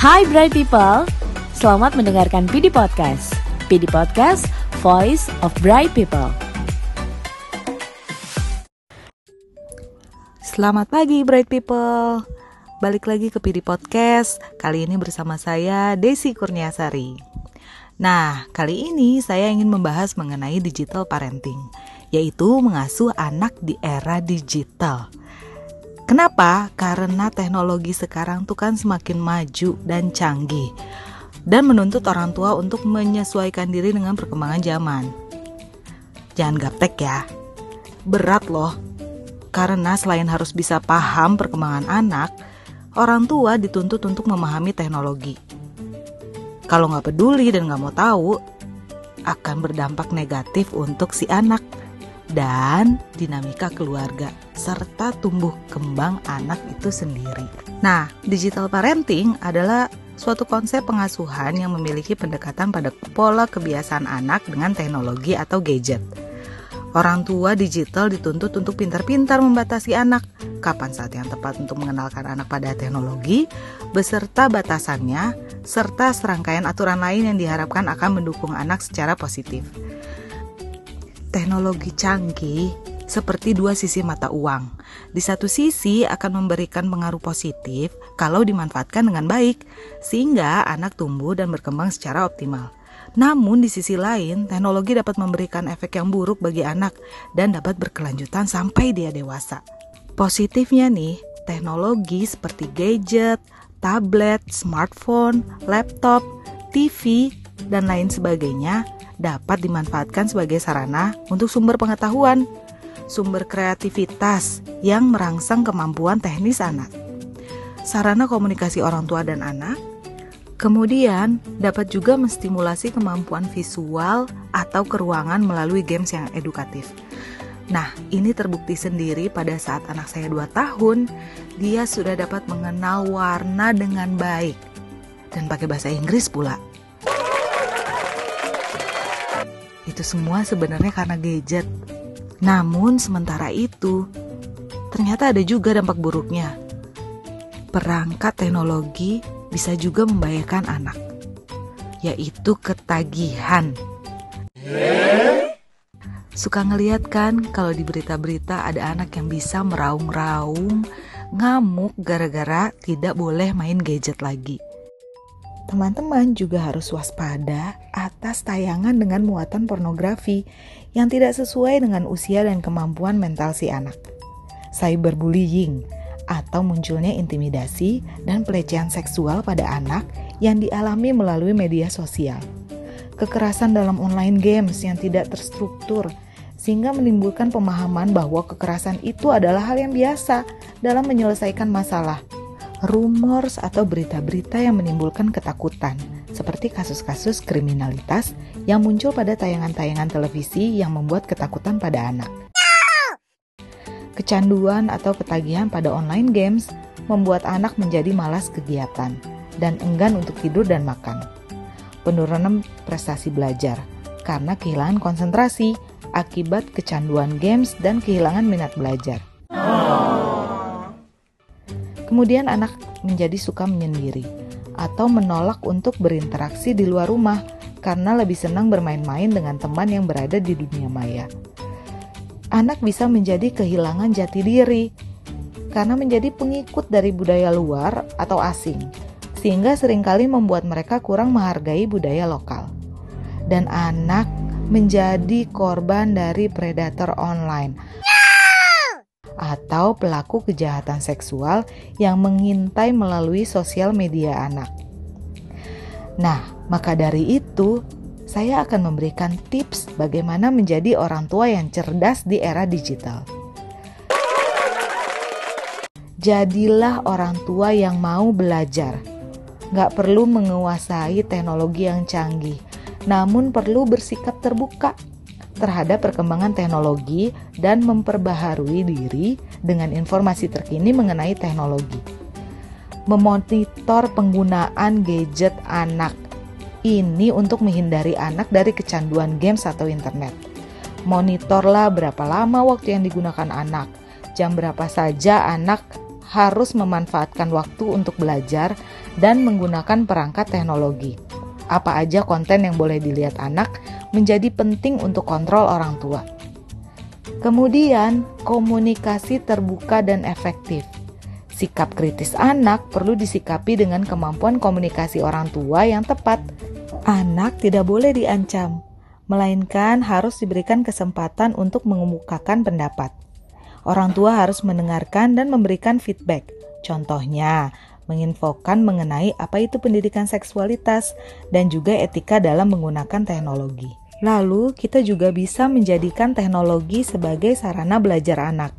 Hai Bright People, selamat mendengarkan PD Podcast. PD Podcast, Voice of Bright People. Selamat pagi Bright People. Balik lagi ke PD Podcast. Kali ini bersama saya Desi Kurniasari. Nah, kali ini saya ingin membahas mengenai digital parenting, yaitu mengasuh anak di era digital. Kenapa? Karena teknologi sekarang tuh kan semakin maju dan canggih dan menuntut orang tua untuk menyesuaikan diri dengan perkembangan zaman. Jangan gaptek ya. Berat loh. Karena selain harus bisa paham perkembangan anak, orang tua dituntut untuk memahami teknologi. Kalau nggak peduli dan nggak mau tahu, akan berdampak negatif untuk si anak dan dinamika keluarga serta tumbuh kembang anak itu sendiri. Nah, digital parenting adalah suatu konsep pengasuhan yang memiliki pendekatan pada pola kebiasaan anak dengan teknologi atau gadget. Orang tua digital dituntut untuk pintar-pintar membatasi anak, kapan saat yang tepat untuk mengenalkan anak pada teknologi, beserta batasannya, serta serangkaian aturan lain yang diharapkan akan mendukung anak secara positif teknologi canggih seperti dua sisi mata uang. Di satu sisi akan memberikan pengaruh positif kalau dimanfaatkan dengan baik, sehingga anak tumbuh dan berkembang secara optimal. Namun di sisi lain, teknologi dapat memberikan efek yang buruk bagi anak dan dapat berkelanjutan sampai dia dewasa. Positifnya nih, teknologi seperti gadget, tablet, smartphone, laptop, TV, dan lain sebagainya dapat dimanfaatkan sebagai sarana untuk sumber pengetahuan, sumber kreativitas yang merangsang kemampuan teknis anak, sarana komunikasi orang tua dan anak, kemudian dapat juga menstimulasi kemampuan visual atau keruangan melalui games yang edukatif. Nah, ini terbukti sendiri pada saat anak saya 2 tahun, dia sudah dapat mengenal warna dengan baik dan pakai bahasa Inggris pula. Itu semua sebenarnya karena gadget. Namun sementara itu, ternyata ada juga dampak buruknya. Perangkat teknologi bisa juga membahayakan anak, yaitu ketagihan. Suka ngeliat kan kalau di berita-berita ada anak yang bisa meraung-raung, ngamuk gara-gara tidak boleh main gadget lagi. Teman-teman juga harus waspada atas tayangan dengan muatan pornografi yang tidak sesuai dengan usia dan kemampuan mental si anak. Cyberbullying atau munculnya intimidasi dan pelecehan seksual pada anak yang dialami melalui media sosial. Kekerasan dalam online games yang tidak terstruktur sehingga menimbulkan pemahaman bahwa kekerasan itu adalah hal yang biasa dalam menyelesaikan masalah rumors atau berita-berita yang menimbulkan ketakutan, seperti kasus-kasus kriminalitas yang muncul pada tayangan-tayangan televisi yang membuat ketakutan pada anak. Kecanduan atau ketagihan pada online games membuat anak menjadi malas kegiatan dan enggan untuk tidur dan makan. Penurunan prestasi belajar karena kehilangan konsentrasi akibat kecanduan games dan kehilangan minat belajar. Kemudian anak menjadi suka menyendiri atau menolak untuk berinteraksi di luar rumah karena lebih senang bermain-main dengan teman yang berada di dunia maya. Anak bisa menjadi kehilangan jati diri karena menjadi pengikut dari budaya luar atau asing, sehingga sering kali membuat mereka kurang menghargai budaya lokal. Dan anak menjadi korban dari predator online atau pelaku kejahatan seksual yang mengintai melalui sosial media anak. Nah, maka dari itu, saya akan memberikan tips bagaimana menjadi orang tua yang cerdas di era digital. Jadilah orang tua yang mau belajar. Gak perlu menguasai teknologi yang canggih, namun perlu bersikap terbuka terhadap perkembangan teknologi dan memperbaharui diri dengan informasi terkini mengenai teknologi. Memonitor penggunaan gadget anak ini untuk menghindari anak dari kecanduan games atau internet. Monitorlah berapa lama waktu yang digunakan anak, jam berapa saja anak harus memanfaatkan waktu untuk belajar dan menggunakan perangkat teknologi. Apa aja konten yang boleh dilihat anak menjadi penting untuk kontrol orang tua. Kemudian, komunikasi terbuka dan efektif. Sikap kritis anak perlu disikapi dengan kemampuan komunikasi orang tua yang tepat. Anak tidak boleh diancam, melainkan harus diberikan kesempatan untuk mengemukakan pendapat. Orang tua harus mendengarkan dan memberikan feedback. Contohnya, menginfokan mengenai apa itu pendidikan seksualitas dan juga etika dalam menggunakan teknologi. Lalu, kita juga bisa menjadikan teknologi sebagai sarana belajar anak.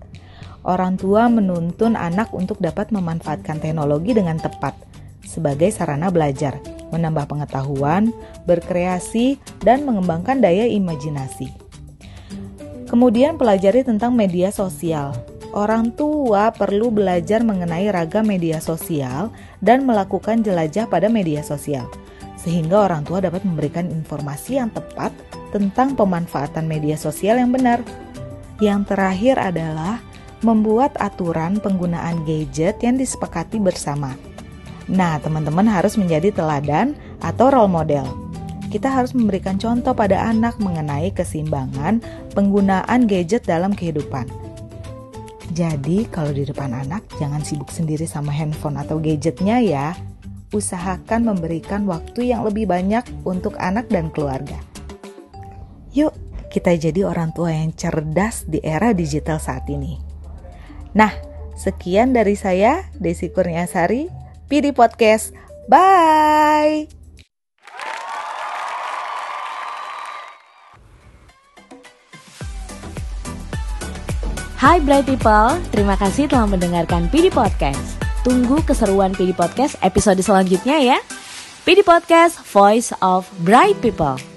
Orang tua menuntun anak untuk dapat memanfaatkan teknologi dengan tepat sebagai sarana belajar, menambah pengetahuan, berkreasi, dan mengembangkan daya imajinasi. Kemudian pelajari tentang media sosial. Orang tua perlu belajar mengenai ragam media sosial dan melakukan jelajah pada media sosial, sehingga orang tua dapat memberikan informasi yang tepat tentang pemanfaatan media sosial yang benar. Yang terakhir adalah membuat aturan penggunaan gadget yang disepakati bersama. Nah, teman-teman harus menjadi teladan atau role model kita harus memberikan contoh pada anak mengenai keseimbangan penggunaan gadget dalam kehidupan. Jadi, kalau di depan anak, jangan sibuk sendiri sama handphone atau gadgetnya ya. Usahakan memberikan waktu yang lebih banyak untuk anak dan keluarga. Yuk, kita jadi orang tua yang cerdas di era digital saat ini. Nah, sekian dari saya, Desi Kurniasari, PD Podcast. Bye! Hai Bright People, terima kasih telah mendengarkan PD Podcast. Tunggu keseruan PD Podcast episode selanjutnya ya. PD Podcast, Voice of Bright People.